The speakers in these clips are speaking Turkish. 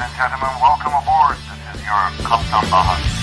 and gentlemen, welcome aboard. This is your Kaptan Baha.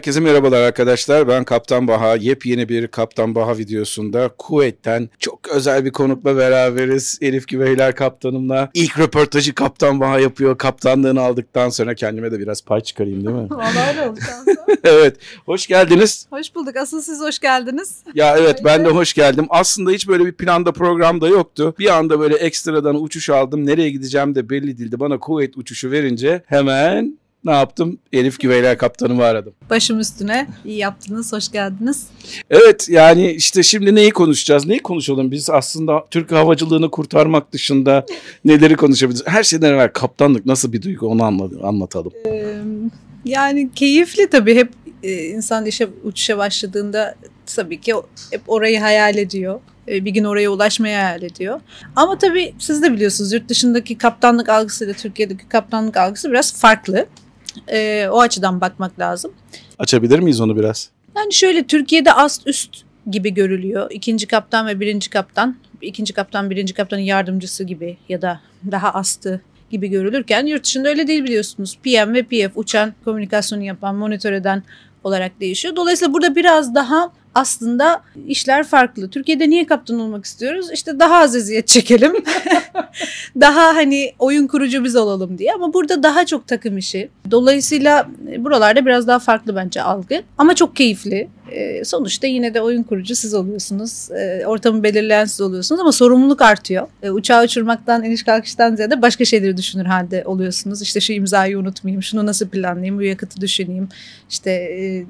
Herkese merhabalar arkadaşlar. Ben Kaptan Baha. Yepyeni bir Kaptan Baha videosunda Kuveyt'ten çok özel bir konukla beraberiz. Elif Güveyler kaptanımla. İlk röportajı Kaptan Baha yapıyor. Kaptanlığını aldıktan sonra kendime de biraz pay çıkarayım değil mi? Valla öyle oldu evet. Hoş geldiniz. Hoş bulduk. Asıl siz hoş geldiniz. Ya evet ben de hoş geldim. Aslında hiç böyle bir planda programda yoktu. Bir anda böyle ekstradan uçuş aldım. Nereye gideceğim de belli değildi. Bana Kuveyt uçuşu verince hemen ne yaptım? Elif Güveyler kaptanımı aradım. Başım üstüne. İyi yaptınız. Hoş geldiniz. Evet yani işte şimdi neyi konuşacağız? Neyi konuşalım? Biz aslında Türk havacılığını kurtarmak dışında neleri konuşabiliriz? Her şeyden evvel kaptanlık nasıl bir duygu onu anla- anlatalım. Ee, yani keyifli tabii. Hep e, insan işe uçuşa başladığında tabii ki hep orayı hayal ediyor. E, Bir gün oraya ulaşmayı hayal ediyor. Ama tabii siz de biliyorsunuz yurt dışındaki kaptanlık algısıyla Türkiye'deki kaptanlık algısı biraz farklı. E, o açıdan bakmak lazım. Açabilir miyiz onu biraz? Yani şöyle Türkiye'de ast üst gibi görülüyor. İkinci kaptan ve birinci kaptan. ikinci kaptan birinci kaptanın yardımcısı gibi ya da daha astı gibi görülürken yurt dışında öyle değil biliyorsunuz. PM ve PF uçan komünikasyonu yapan, monitör eden olarak değişiyor. Dolayısıyla burada biraz daha aslında işler farklı. Türkiye'de niye kaptan olmak istiyoruz? İşte daha az eziyet çekelim. daha hani oyun kurucu biz olalım diye ama burada daha çok takım işi. Dolayısıyla buralarda biraz daha farklı bence algı ama çok keyifli. E, sonuçta yine de oyun kurucu siz oluyorsunuz. E, ortamı belirleyen siz oluyorsunuz ama sorumluluk artıyor. E, uçağı uçurmaktan, iniş kalkıştan ziyade başka şeyleri düşünür halde oluyorsunuz. İşte şu imzayı unutmayayım, şunu nasıl planlayayım, bu yakıtı düşüneyim. İşte e,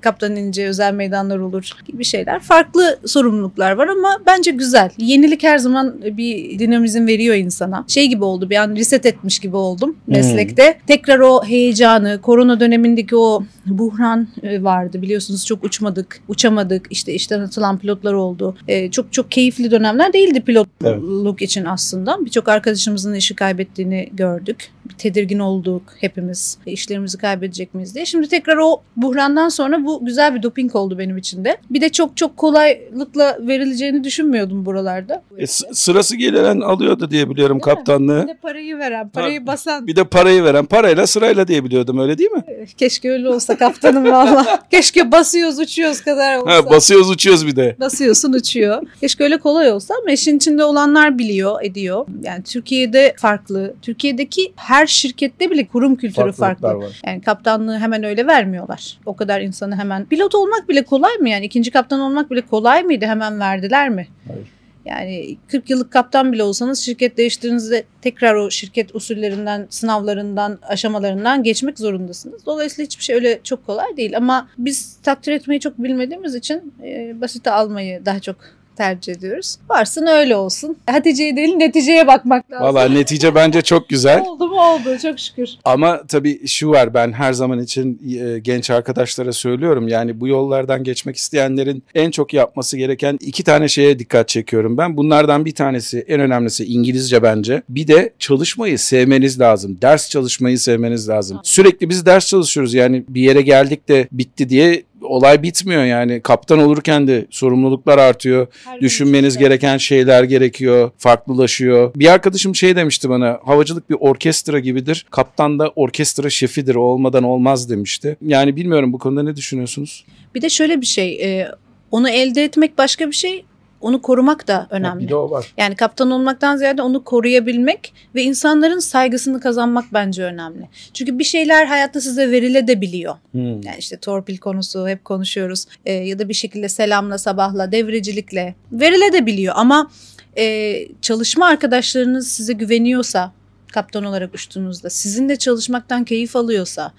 kaptan inince özel meydanlar olur gibi şeyler. Farklı sorumluluklar var ama bence güzel. Yenilik her zaman bir dinamizm veriyor insana. Şey gibi oldu bir an reset etmiş gibi oldum meslekte. Tekrar o heyecanı, korona dönemindeki o buhran e, vardı biliyorsunuz çok uçmadık, uçamadık. İşte işten atılan pilotlar oldu. E, çok çok keyifli dönemler değildi pilotluk için aslında. Birçok arkadaşımızın işi kaybettiğini gördük. Tedirgin olduk hepimiz. İşlerimizi kaybedecek miyiz diye. Şimdi tekrar o buhrandan sonra bu güzel bir doping oldu benim için de. Bir de çok çok kolaylıkla verileceğini düşünmüyordum buralarda. E, sırası gelen alıyordu diye biliyorum Değil mi? kaptanlığı. Bir de parayı veren, parayı basan. Bir de parayı veren parayla sırayla diye biliyordum öyle değil mi? Keşke öyle olsa kaptanım valla. Keşke basıyoruz uçuyoruz kadar olsa. Ha, basıyoruz uçuyoruz bir de. Basıyorsun uçuyor. Keşke öyle kolay olsa ama işin içinde olanlar biliyor, ediyor. Yani Türkiye'de farklı. Türkiye'deki her şirkette bile kurum kültürü farklı. var. Yani kaptanlığı hemen öyle vermiyorlar. O kadar insanı hemen. Pilot olmak bile kolay mı yani? ikinci kaptan olmak bile kolay mıydı? Hemen verdiler mi? Hayır. Yani 40 yıllık kaptan bile olsanız şirket değiştirdiğinizde tekrar o şirket usullerinden, sınavlarından, aşamalarından geçmek zorundasınız. Dolayısıyla hiçbir şey öyle çok kolay değil. Ama biz takdir etmeyi çok bilmediğimiz için e, basite almayı daha çok tercih ediyoruz. Varsın öyle olsun. Hatice'ye değil neticeye bakmak lazım. Valla netice bence çok güzel. Oldu mu oldu çok şükür. Ama tabii şu var ben her zaman için e, genç arkadaşlara söylüyorum. Yani bu yollardan geçmek isteyenlerin en çok yapması gereken iki tane şeye dikkat çekiyorum ben. Bunlardan bir tanesi en önemlisi İngilizce bence. Bir de çalışmayı sevmeniz lazım. Ders çalışmayı sevmeniz lazım. Sürekli biz ders çalışıyoruz. Yani bir yere geldik de bitti diye olay bitmiyor yani. Kaptan olurken de sorumluluklar artıyor. Her Düşünmeniz gereken şeyler gerekiyor, farklılaşıyor. Bir arkadaşım şey demişti bana, havacılık bir orkestra gibidir. Kaptan da orkestra şefidir, o olmadan olmaz demişti. Yani bilmiyorum bu konuda ne düşünüyorsunuz? Bir de şöyle bir şey, e, onu elde etmek başka bir şey, onu korumak da önemli. Bir de o var. Yani kaptan olmaktan ziyade onu koruyabilmek ve insanların saygısını kazanmak bence önemli. Çünkü bir şeyler hayatta size verilebiliyor. Hmm. Yani işte torpil konusu hep konuşuyoruz. Ee, ya da bir şekilde selamla, sabahla, devrecilikle verilebiliyor. Ama e, çalışma arkadaşlarınız size güveniyorsa, kaptan olarak uçtuğunuzda, sizinle çalışmaktan keyif alıyorsa,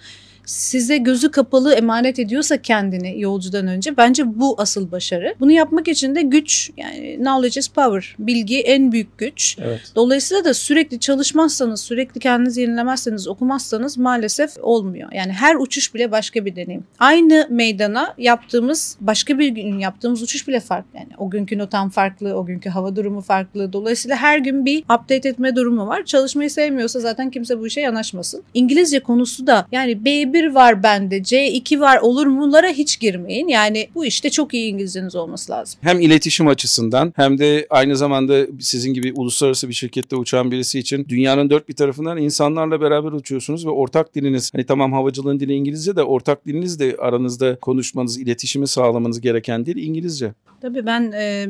size gözü kapalı emanet ediyorsa kendini yolcudan önce bence bu asıl başarı. Bunu yapmak için de güç yani knowledge is power. Bilgi en büyük güç. Evet. Dolayısıyla da sürekli çalışmazsanız, sürekli kendinizi yenilemezseniz, okumazsanız maalesef olmuyor. Yani her uçuş bile başka bir deneyim. Aynı meydana yaptığımız, başka bir gün yaptığımız uçuş bile farklı. Yani o günkü notam farklı, o günkü hava durumu farklı. Dolayısıyla her gün bir update etme durumu var. Çalışmayı sevmiyorsa zaten kimse bu işe yanaşmasın. İngilizce konusu da yani B1 C1 var bende, C2 var olur mulara hiç girmeyin. Yani bu işte çok iyi İngilizceniz olması lazım. Hem iletişim açısından hem de aynı zamanda sizin gibi uluslararası bir şirkette uçan birisi için dünyanın dört bir tarafından insanlarla beraber uçuyorsunuz ve ortak diliniz hani tamam havacılığın dili İngilizce de ortak diliniz de aranızda konuşmanız, iletişimi sağlamanız gereken dil İngilizce. Tabii ben e,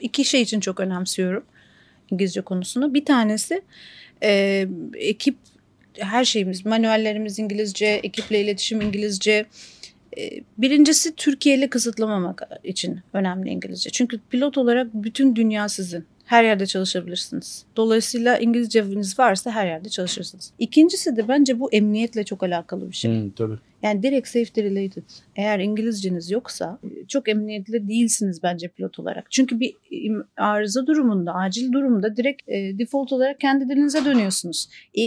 iki şey için çok önemsiyorum İngilizce konusunu. Bir tanesi e, ekip her şeyimiz, manuellerimiz İngilizce, ekiple iletişim İngilizce. E, birincisi Türkiye'li kısıtlamamak için önemli İngilizce. Çünkü pilot olarak bütün dünya sizin. Her yerde çalışabilirsiniz. Dolayısıyla İngilizceniz varsa her yerde çalışırsınız. İkincisi de bence bu emniyetle çok alakalı bir şey. Hmm, tabii. Yani direkt safety related. Eğer İngilizceniz yoksa çok emniyetli değilsiniz bence pilot olarak. Çünkü bir arıza durumunda, acil durumda direkt e, default olarak kendi dilinize dönüyorsunuz. E,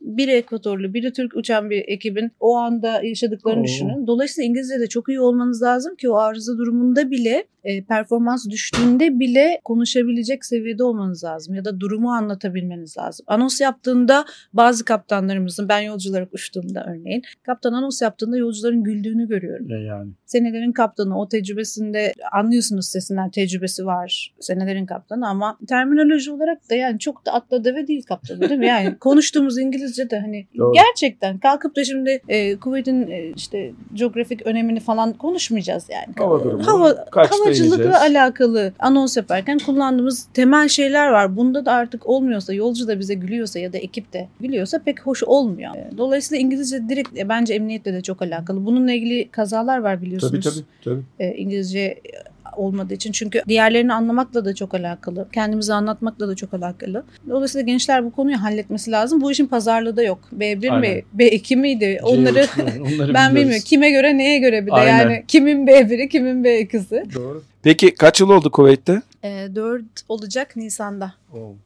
biri Ekvatorlu, biri Türk uçan bir ekibin o anda yaşadıklarını Oo. düşünün. Dolayısıyla İngilizce de çok iyi olmanız lazım ki o arıza durumunda bile e, performans düştüğünde bile konuşabilecek seviyede olmanız lazım ya da durumu anlatabilmeniz lazım. Anons yaptığında bazı kaptanlarımızın ben yolcu olarak uçtuğumda örneğin kaptan anons yaptığında yolcuların güldüğünü görüyorum. yani. Senelerin kaptanı o tecrübesinde anlıyorsunuz sesinden tecrübesi var senelerin kaptanı ama terminoloji olarak da yani çok da atla deve değil kaptanı değil mi? Yani konuştuğumuz İngilizce de hani Doğru. gerçekten kalkıp da şimdi e, Kuveyt'in e, işte coğrafik önemini falan konuşmayacağız yani. Hava durumu, Hava, havacılıkla alakalı anons yaparken kullandığımız temel şeyler var. Bunda da artık olmuyorsa, yolcu da bize gülüyorsa ya da ekip de gülüyorsa pek hoş olmuyor. E, Dolayısıyla İngilizce direkt e, bence emniyetle de çok alakalı. Bununla ilgili kazalar var biliyorsunuz. Tabii tabii. tabii. E, İngilizce olmadığı için. Çünkü diğerlerini anlamakla da çok alakalı. Kendimizi anlatmakla da çok alakalı. Dolayısıyla gençler bu konuyu halletmesi lazım. Bu işin pazarlığı da yok. B1 mi, Aynen. B2 miydi? Onları C3, onları ben bilmiyorum. Kime göre neye göre bir de Aynen. yani kimin B1'i kimin B2'si. Doğru. Peki kaç yıl oldu Kuveyt'te? E, 4 olacak Nisan'da. Çok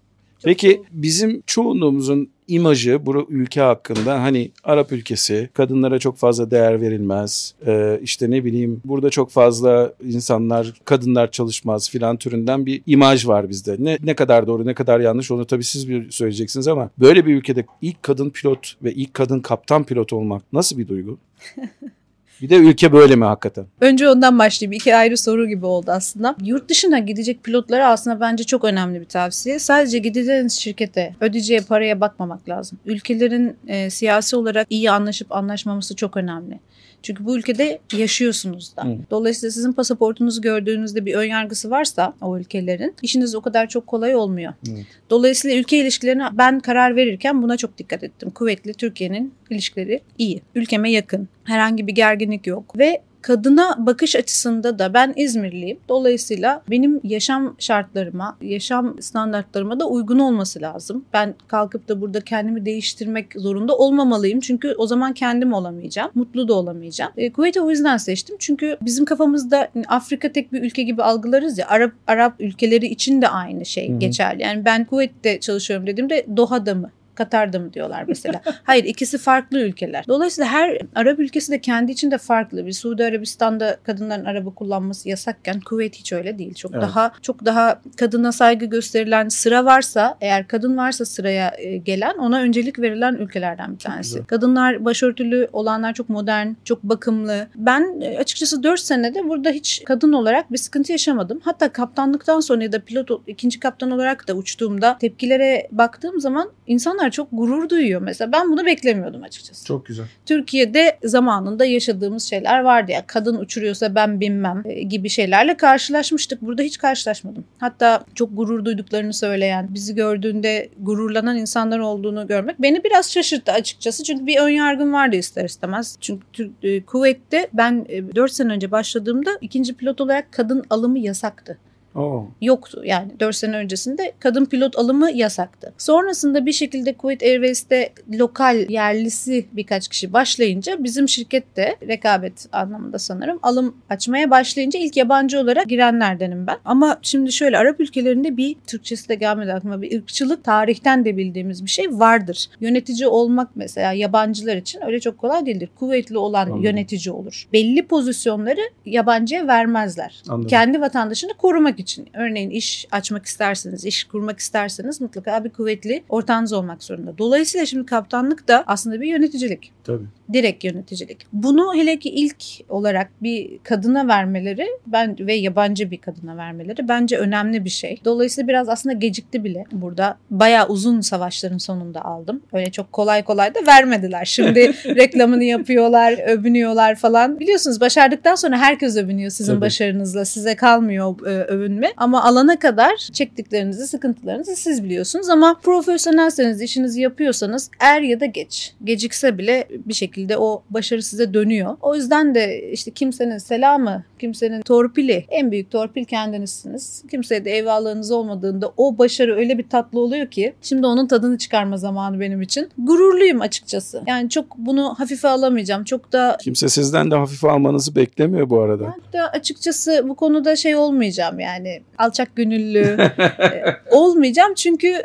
Peki bizim çoğunluğumuzun imajı bu ülke hakkında hani Arap ülkesi kadınlara çok fazla değer verilmez Ee, işte ne bileyim burada çok fazla insanlar kadınlar çalışmaz filan türünden bir imaj var bizde. Ne, ne kadar doğru ne kadar yanlış onu tabii siz bir söyleyeceksiniz ama böyle bir ülkede ilk kadın pilot ve ilk kadın kaptan pilot olmak nasıl bir duygu? bir de ülke böyle mi hakikaten? Önce ondan başlayayım. İki ayrı soru gibi oldu aslında. Yurt dışına gidecek pilotlara aslında bence çok önemli bir tavsiye. Sadece gideceğiniz şirkete ödeyeceği paraya bakmamak lazım. Ülkelerin e, siyasi olarak iyi anlaşıp anlaşmaması çok önemli. Çünkü bu ülkede yaşıyorsunuz da. Hı. Dolayısıyla sizin pasaportunuzu gördüğünüzde bir ön yargısı varsa o ülkelerin işiniz o kadar çok kolay olmuyor. Evet. Dolayısıyla ülke ilişkilerine ben karar verirken buna çok dikkat ettim. Kuvvetli Türkiye'nin ilişkileri iyi. Ülkeme yakın. Herhangi bir gerginlik yok ve kadına bakış açısında da ben İzmirliyim. Dolayısıyla benim yaşam şartlarıma, yaşam standartlarıma da uygun olması lazım. Ben kalkıp da burada kendimi değiştirmek zorunda olmamalıyım. Çünkü o zaman kendim olamayacağım. Mutlu da olamayacağım. E, Kuveyt'i o yüzden seçtim. Çünkü bizim kafamızda Afrika tek bir ülke gibi algılarız ya. Arap Arap ülkeleri için de aynı şey Hı hı. geçerli. Yani ben Kuveyt'te çalışıyorum dediğimde Doha'da mı? Katar'da mı diyorlar mesela. Hayır ikisi farklı ülkeler. Dolayısıyla her Arap ülkesi de kendi içinde farklı. Bir Suudi Arabistan'da kadınların araba kullanması yasakken Kuveyt hiç öyle değil. Çok Evet. daha çok daha kadına saygı gösterilen sıra varsa eğer kadın varsa sıraya e, gelen ona öncelik verilen ülkelerden bir tanesi. Kadınlar başörtülü olanlar çok modern, çok bakımlı. Ben e, açıkçası 4 senede burada hiç kadın olarak bir sıkıntı yaşamadım. Hatta kaptanlıktan sonra ya da pilot ikinci kaptan olarak da uçtuğumda tepkilere baktığım zaman insanlar çok gurur duyuyor mesela. Ben bunu beklemiyordum açıkçası. Çok güzel. Türkiye'de zamanında yaşadığımız şeyler vardı ya kadın uçuruyorsa ben binmem e, gibi şeylerle karşılaşmıştık. Burada hiç karşılaşmadım. Hatta çok gurur duyduklarını söyleyen, bizi gördüğünde gururlanan insanlar olduğunu görmek beni biraz şaşırttı açıkçası. Çünkü bir ön yargım vardı ister istemez. Çünkü e, Kuveyt'te ben 4 sene önce başladığımda ikinci pilot olarak kadın alımı yasaktı Oo. yoktu. Yani 4 sene öncesinde kadın pilot alımı yasaktı. Sonrasında bir şekilde Kuwait Airways'te lokal yerlisi birkaç kişi başlayınca bizim şirkette rekabet anlamında sanırım alım açmaya başlayınca ilk yabancı olarak girenlerdenim ben. Ama şimdi şöyle Arap ülkelerinde bir Türkçesi de gelmedi aklıma bir ırkçılık tarihten de bildiğimiz bir şey vardır. Yönetici olmak mesela yabancılar için öyle çok kolay değildir. Kuvvetli olan Anladım. yönetici olur. Belli pozisyonları yabancıya vermezler. Anladım. Kendi vatandaşını korumak için. Örneğin iş açmak isterseniz, iş kurmak isterseniz mutlaka bir kuvvetli ortağınız olmak zorunda. Dolayısıyla şimdi kaptanlık da aslında bir yöneticilik. Tabii. Direkt yöneticilik. Bunu hele ki ilk olarak bir kadına vermeleri ben ve yabancı bir kadına vermeleri bence önemli bir şey. Dolayısıyla biraz aslında gecikti bile burada. Bayağı uzun savaşların sonunda aldım. Öyle çok kolay kolay da vermediler. Şimdi reklamını yapıyorlar, övünüyorlar falan. Biliyorsunuz başardıktan sonra herkes övünüyor sizin Tabii. başarınızla. Size kalmıyor e, övünme. Ama alana kadar çektiklerinizi, sıkıntılarınızı siz biliyorsunuz. Ama profesyonelseniz, işinizi yapıyorsanız er ya da geç. Gecikse bile bir şekilde o başarı size dönüyor. O yüzden de işte kimsenin selamı, kimsenin torpili, en büyük torpil kendinizsiniz. Kimseye de eyvallahınız olmadığında o başarı öyle bir tatlı oluyor ki şimdi onun tadını çıkarma zamanı benim için. Gururluyum açıkçası. Yani çok bunu hafife alamayacağım. Çok da Kimse sizden de hafife almanızı beklemiyor bu arada. ben de açıkçası bu konuda şey olmayacağım yani alçak gönüllü e, olmayacağım çünkü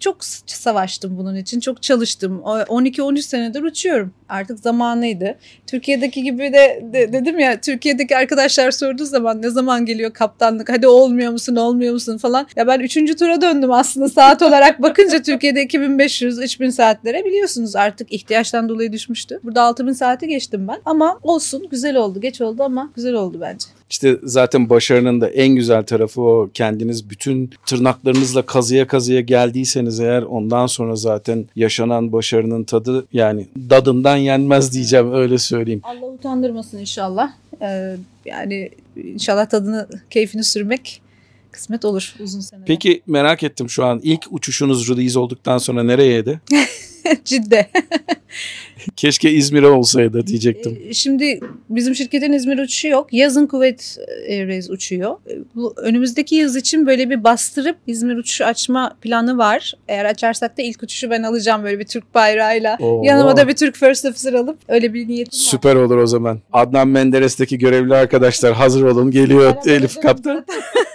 çok savaştım bunun için çok çalıştım. O 12-13 senedir uçuyorum. Artık zamanıydı. Türkiye'deki gibi de, de- dedim ya Türkiye'deki arkadaşlar sorduğu zaman ne zaman geliyor kaptanlık? Hadi olmuyor musun olmuyor musun? falan. Ya ben 3. tura döndüm aslında saat olarak bakınca Türkiye'de 2500-3000 saatlere biliyorsunuz artık ihtiyaçtan dolayı düşmüştü. Burada 6000 saati geçtim ben ama olsun güzel oldu. Geç oldu ama güzel oldu bence. İşte zaten başarının da en güzel tarafı o. Kendiniz bütün tırnaklarınızla kazıya kazıya geldiyseniz eğer ondan sonra zaten yaşanan başarının tadı yani dadından yenmez diyeceğim öyle söyleyeyim. Allah utandırmasın inşallah. Ee, yani inşallah tadını, keyfini sürmek kısmet olur uzun seneler. Peki merak ettim şu an ilk uçuşunuz release olduktan sonra nereyeydi? Cidde. Keşke İzmir'e olsaydı diyecektim. Ee, Şimdi bizim şirketin İzmir uçuşu yok. Yazın Kuveyt Airways uçuyor. Ee, Bu önümüzdeki yaz için böyle bir bastırıp İzmir uçuşu açma planı var. Eğer açarsak da ilk uçuşu ben alacağım böyle bir Türk bayrağıyla. Oo. Yanıma da bir Türk First Officer alıp öyle bir niyetim var. Süper olur o zaman. Adnan Menderes'teki görevli arkadaşlar hazır olun geliyor Elif Kaptan.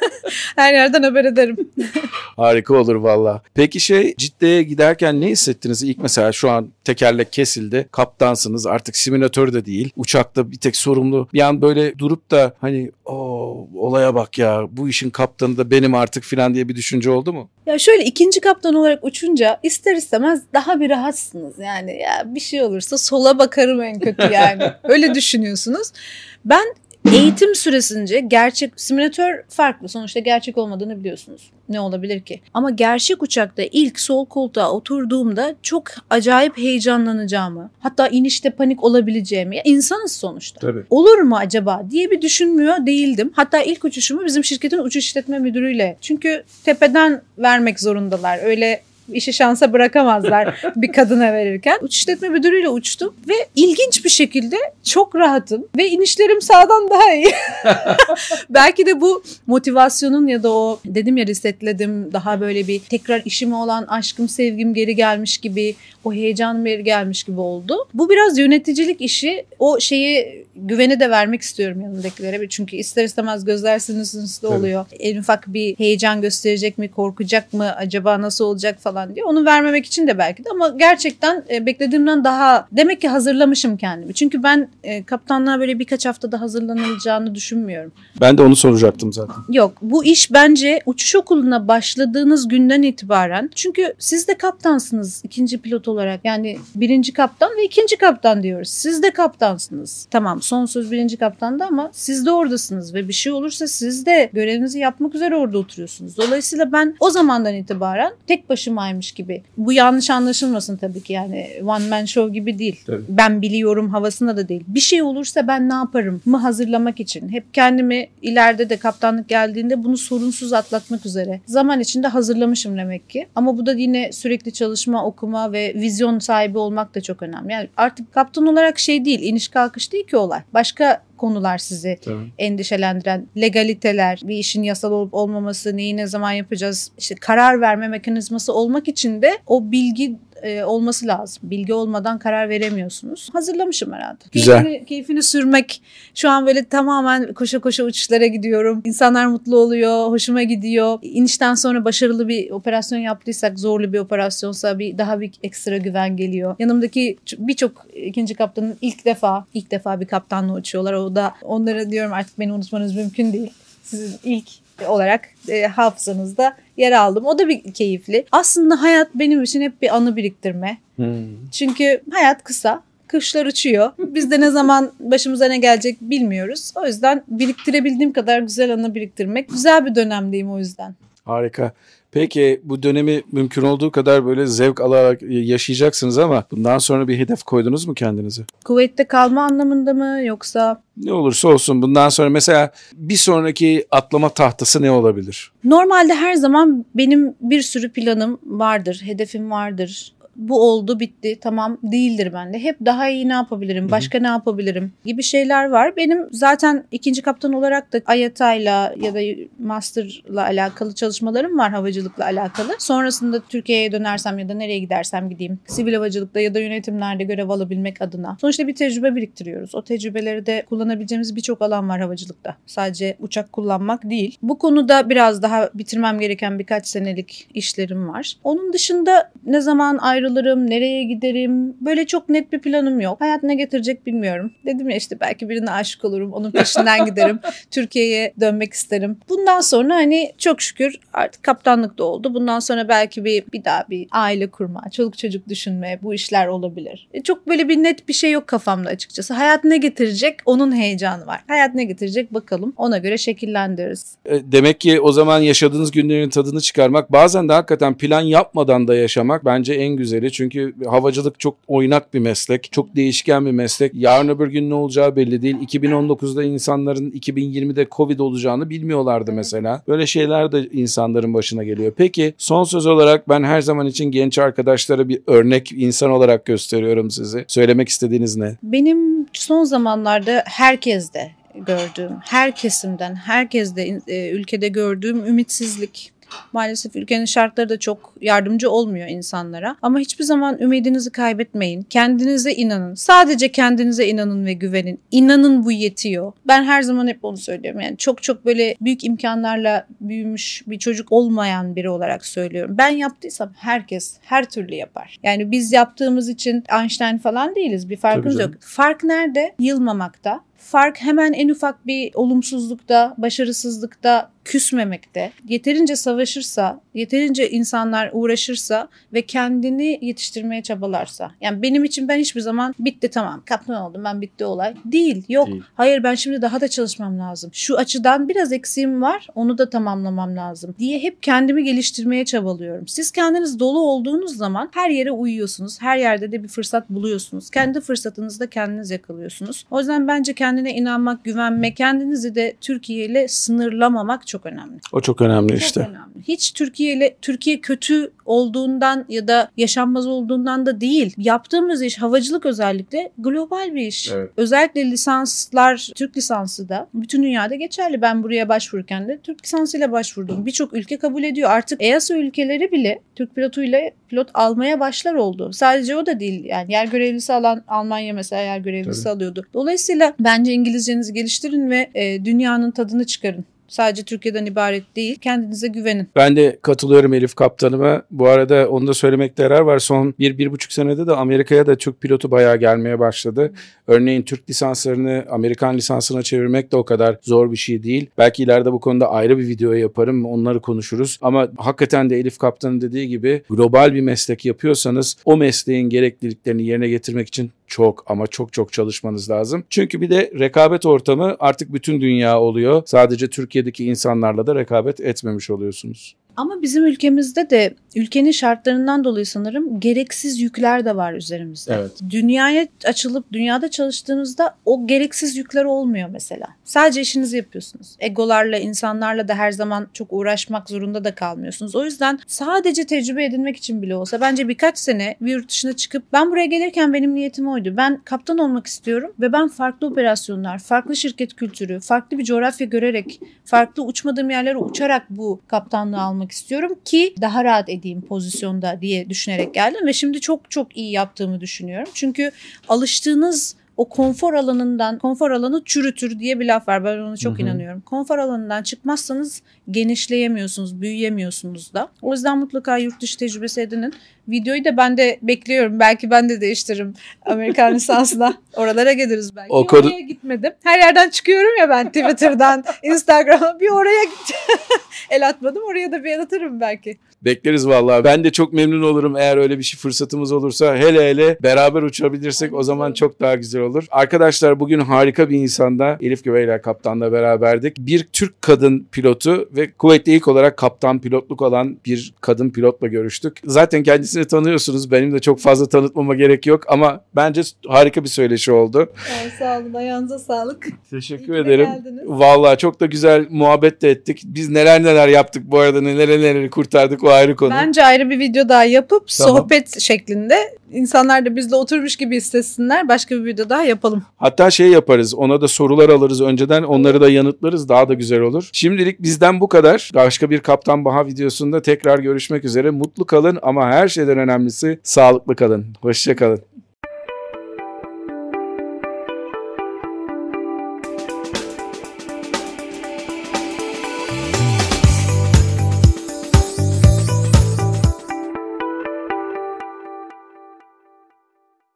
Her yerden haber ederim. Harika olur valla. Peki şey Cidde'ye giderken ne hissettiniz? İlk mesela şu an tekerlek kesildi. Kaptansınız artık simülatör de değil. Uçakta bir tek sorumlu. Bir an böyle durup da hani o olaya bak ya bu işin kaptanı da benim artık filan diye bir düşünce oldu mu? Ya şöyle ikinci kaptan olarak uçunca ister istemez daha bir rahatsınız. Yani ya bir şey olursa sola bakarım en kötü yani. Öyle düşünüyorsunuz. Ben eğitim süresince gerçek simülatör farklı. Sonuçta gerçek olmadığını biliyorsunuz. Ne olabilir ki? Ama gerçek uçakta ilk sol koltuğa oturduğumda çok acayip heyecanlanacağımı, hatta inişte panik olabileceğimi, insanız sonuçta Tabii. olur mu acaba diye bir düşünmüyor değildim. Hatta ilk uçuşumu bizim şirketin uçuş işletme müdürüyle. Çünkü tepeden vermek zorundalar. Öyle işi şansa bırakamazlar bir kadına verirken. Uçuş işletme müdürüyle uçtum ve ilginç bir şekilde çok rahatım ve inişlerim sağdan daha iyi. Belki de bu motivasyonun ya da o dedim ya resetledim daha böyle bir tekrar işime olan aşkım sevgim geri gelmiş gibi o heyecanım geri gelmiş gibi oldu. Bu biraz yöneticilik işi o şeyi güveni de vermek istiyorum yanındakilere. Çünkü ister istemez gözler sinüsünüzde oluyor. En ufak bir heyecan gösterecek mi korkacak mı acaba nasıl olacak falan diye. Onu vermemek için de belki de ama gerçekten e, beklediğimden daha demek ki hazırlamışım kendimi. Çünkü ben e, kaptanlığa böyle birkaç haftada hazırlanılacağını düşünmüyorum. Ben de onu soracaktım zaten. Yok bu iş bence uçuş okuluna başladığınız günden itibaren çünkü siz de kaptansınız ikinci pilot olarak yani birinci kaptan ve ikinci kaptan diyoruz. Siz de kaptansınız. Tamam son söz birinci kaptanda ama siz de oradasınız ve bir şey olursa siz de görevinizi yapmak üzere orada oturuyorsunuz. Dolayısıyla ben o zamandan itibaren tek başımaymış gibi bu yanlış anlaşılmasın tabii ki yani one man show gibi değil. Tabii. Ben biliyorum havasında da değil. Bir şey olursa ben ne yaparım mı hazırlamak için. Hep kendimi ileride de kaptanlık geldiğinde bunu sorunsuz atlatmak üzere. Zaman içinde hazırlamışım demek ki. Ama bu da yine sürekli çalışma, okuma ve vizyon sahibi olmak da çok önemli. Yani artık kaptan olarak şey değil, iniş kalkış değil ki olay. Başka konular sizi Tabii. endişelendiren legaliteler, bir işin yasal olup olmaması, neyi ne zaman yapacağız, işte karar verme mekanizması olmak için de o bilgi e, olması lazım. Bilgi olmadan karar veremiyorsunuz. Hazırlamışım herhalde. Güzel. Keyfini, keyfini sürmek. Şu an böyle tamamen koşa koşa uçuşlara gidiyorum. İnsanlar mutlu oluyor, hoşuma gidiyor. İnişten sonra başarılı bir operasyon yaptıysak, zorlu bir operasyonsa bir daha bir ekstra güven geliyor. Yanımdaki birçok ikinci kaptanın ilk defa, ilk defa bir kaptanla uçuyorlar. O da onlara diyorum artık beni unutmanız mümkün değil. Sizin ilk olarak e, hafızanızda yer aldım. O da bir keyifli. Aslında hayat benim için hep bir anı biriktirme. Hmm. Çünkü hayat kısa. Kışlar uçuyor. Biz de ne zaman başımıza ne gelecek bilmiyoruz. O yüzden biriktirebildiğim kadar güzel anı biriktirmek. Güzel bir dönemdeyim o yüzden. Harika. Peki bu dönemi mümkün olduğu kadar böyle zevk alarak yaşayacaksınız ama bundan sonra bir hedef koydunuz mu kendinize? Kuveyt'te kalma anlamında mı yoksa? Ne olursa olsun bundan sonra mesela bir sonraki atlama tahtası ne olabilir? Normalde her zaman benim bir sürü planım vardır, hedefim vardır bu oldu bitti tamam değildir bende. Hep daha iyi ne yapabilirim, başka ne yapabilirim gibi şeyler var. Benim zaten ikinci kaptan olarak da AYATA'yla ya da master'la alakalı çalışmalarım var havacılıkla alakalı. Sonrasında Türkiye'ye dönersem ya da nereye gidersem gideyim sivil havacılıkta ya da yönetimlerde görev alabilmek adına. Sonuçta bir tecrübe biriktiriyoruz. O tecrübeleri de kullanabileceğimiz birçok alan var havacılıkta. Sadece uçak kullanmak değil. Bu konuda biraz daha bitirmem gereken birkaç senelik işlerim var. Onun dışında ne zaman ayrı ayrılırım, nereye giderim böyle çok net bir planım yok. Hayat ne getirecek bilmiyorum. Dedim ya işte belki birine aşık olurum, onun peşinden giderim. Türkiye'ye dönmek isterim. Bundan sonra hani çok şükür artık kaptanlık da oldu. Bundan sonra belki bir, bir daha bir aile kurma, çoluk çocuk düşünme bu işler olabilir. E çok böyle bir net bir şey yok kafamda açıkçası. Hayat ne getirecek onun heyecanı var. Hayat ne getirecek bakalım ona göre şekillendiririz. E, demek ki o zaman yaşadığınız günlerin tadını çıkarmak bazen de hakikaten plan yapmadan da yaşamak bence en güzel güzeli. Çünkü havacılık çok oynak bir meslek. Çok değişken bir meslek. Yarın öbür gün ne olacağı belli değil. 2019'da insanların 2020'de Covid olacağını bilmiyorlardı mesela. Böyle şeyler de insanların başına geliyor. Peki son söz olarak ben her zaman için genç arkadaşlara bir örnek insan olarak gösteriyorum sizi. Söylemek istediğiniz ne? Benim son zamanlarda herkeste gördüğüm, her kesimden, herkeste e, ülkede gördüğüm ümitsizlik Maalesef ülkenin şartları da çok yardımcı olmuyor insanlara. Ama hiçbir zaman ümidinizi kaybetmeyin. Kendinize inanın. Sadece kendinize inanın ve güvenin. İnanın bu yetiyor. Ben her zaman hep onu söylüyorum. Yani çok çok böyle büyük imkanlarla büyümüş bir çocuk olmayan biri olarak söylüyorum. Ben yaptıysam herkes her türlü yapar. Yani biz yaptığımız için Einstein falan değiliz. Bir farkımız yok. Fark nerede? Yılmamakta. Fark hemen en ufak bir olumsuzlukta, başarısızlıkta küsmemekte, yeterince savaşırsa, yeterince insanlar uğraşırsa ve kendini yetiştirmeye çabalarsa. Yani benim için ben hiçbir zaman bitti tamam kaptan oldum ben bitti olay. Değil yok. Değil. Hayır ben şimdi daha da çalışmam lazım. Şu açıdan biraz eksiğim var onu da tamamlamam lazım diye hep kendimi geliştirmeye çabalıyorum. Siz kendiniz dolu olduğunuz zaman her yere uyuyorsunuz. Her yerde de bir fırsat buluyorsunuz. Kendi fırsatınızda kendiniz yakalıyorsunuz. O yüzden bence kendine inanmak, güvenmek, kendinizi de Türkiye ile sınırlamamak çok önemli. O çok önemli çok işte. Önemli. Hiç Türkiye ile Türkiye kötü olduğundan ya da yaşanmaz olduğundan da değil. Yaptığımız iş havacılık özellikle global bir iş. Evet. Özellikle lisanslar, Türk lisansı da bütün dünyada geçerli. Ben buraya başvururken de Türk lisansıyla başvurdum. Birçok ülke kabul ediyor. Artık EASA ülkeleri bile Türk pilotuyla pilot almaya başlar oldu. Sadece o da değil. Yani yer görevlisi alan Almanya mesela yer görevlisi Tabii. alıyordu. Dolayısıyla bence İngilizcenizi geliştirin ve e, dünyanın tadını çıkarın. Sadece Türkiye'den ibaret değil. Kendinize güvenin. Ben de katılıyorum Elif kaptanıma. Bu arada onu da söylemekte yarar var. Son bir, bir buçuk senede de Amerika'ya da Türk pilotu bayağı gelmeye başladı. Örneğin Türk lisanslarını Amerikan lisansına çevirmek de o kadar zor bir şey değil. Belki ileride bu konuda ayrı bir video yaparım. Onları konuşuruz. Ama hakikaten de Elif kaptanın dediği gibi global bir meslek yapıyorsanız o mesleğin gerekliliklerini yerine getirmek için çok ama çok çok çalışmanız lazım. Çünkü bir de rekabet ortamı artık bütün dünya oluyor. Sadece Türkiye'deki insanlarla da rekabet etmemiş oluyorsunuz. Ama bizim ülkemizde de ülkenin şartlarından dolayı sanırım gereksiz yükler de var üzerimizde. Evet. Dünyaya açılıp dünyada çalıştığınızda o gereksiz yükler olmuyor mesela. Sadece işinizi yapıyorsunuz. Egolarla, insanlarla da her zaman çok uğraşmak zorunda da kalmıyorsunuz. O yüzden sadece tecrübe edinmek için bile olsa bence birkaç sene bir yurt dışına çıkıp ben buraya gelirken benim niyetim oydu. Ben kaptan olmak istiyorum ve ben farklı operasyonlar, farklı şirket kültürü, farklı bir coğrafya görerek, farklı uçmadığım yerlere uçarak bu kaptanlığı almak olmak istiyorum ki daha rahat edeyim pozisyonda diye düşünerek geldim ve şimdi çok çok iyi yaptığımı düşünüyorum. Çünkü alıştığınız o konfor alanından, konfor alanı çürütür diye bir laf var. Ben ona çok Hı hı. inanıyorum. Konfor alanından çıkmazsanız genişleyemiyorsunuz, büyüyemiyorsunuz da. O yüzden mutlaka yurt dışı tecrübesi edinin. Videoyu da ben de bekliyorum. Belki ben de değiştiririm Amerikan lisansına. Oralara geliriz belki. O konu- oraya gitmedim. Her yerden çıkıyorum ya ben Twitter'dan, Instagram'a. Bir oraya el atmadım. Oraya da bir el atarım belki. Bekleriz vallahi. Ben de çok memnun olurum eğer öyle bir şey fırsatımız olursa. Hele hele beraber uçabilirsek o zaman çok daha güzel olur. Arkadaşlar bugün harika bir insanda Elif Güveyler kaptanla beraberdik. Bir Türk kadın pilotu ve kuvvetli ilk olarak kaptan pilotluk olan bir kadın pilotla görüştük. Zaten kendisini tanıyorsunuz. Benim de çok fazla tanıtmama gerek yok ama bence harika bir söyleşi oldu. sağ olun. Ayağınıza sağlık. Teşekkür İyi ederim. geldiniz. Vallahi çok da güzel muhabbet de ettik. Biz neler neler yaptık bu arada neler neleri kurtardık o ayrı konu. Bence ayrı bir video daha yapıp Tamam. sohbet şeklinde insanlar da bizle oturmuş gibi hissetsinler. Başka bir video daha yapalım. Hatta şey yaparız ona da sorular alırız önceden onları da yanıtlarız daha da güzel olur. Şimdilik bizden bu kadar. Başka bir Kaptan Baha videosunda tekrar görüşmek üzere. Mutlu kalın ama her şeyden önemlisi sağlıklı kalın. Hoşça kalın.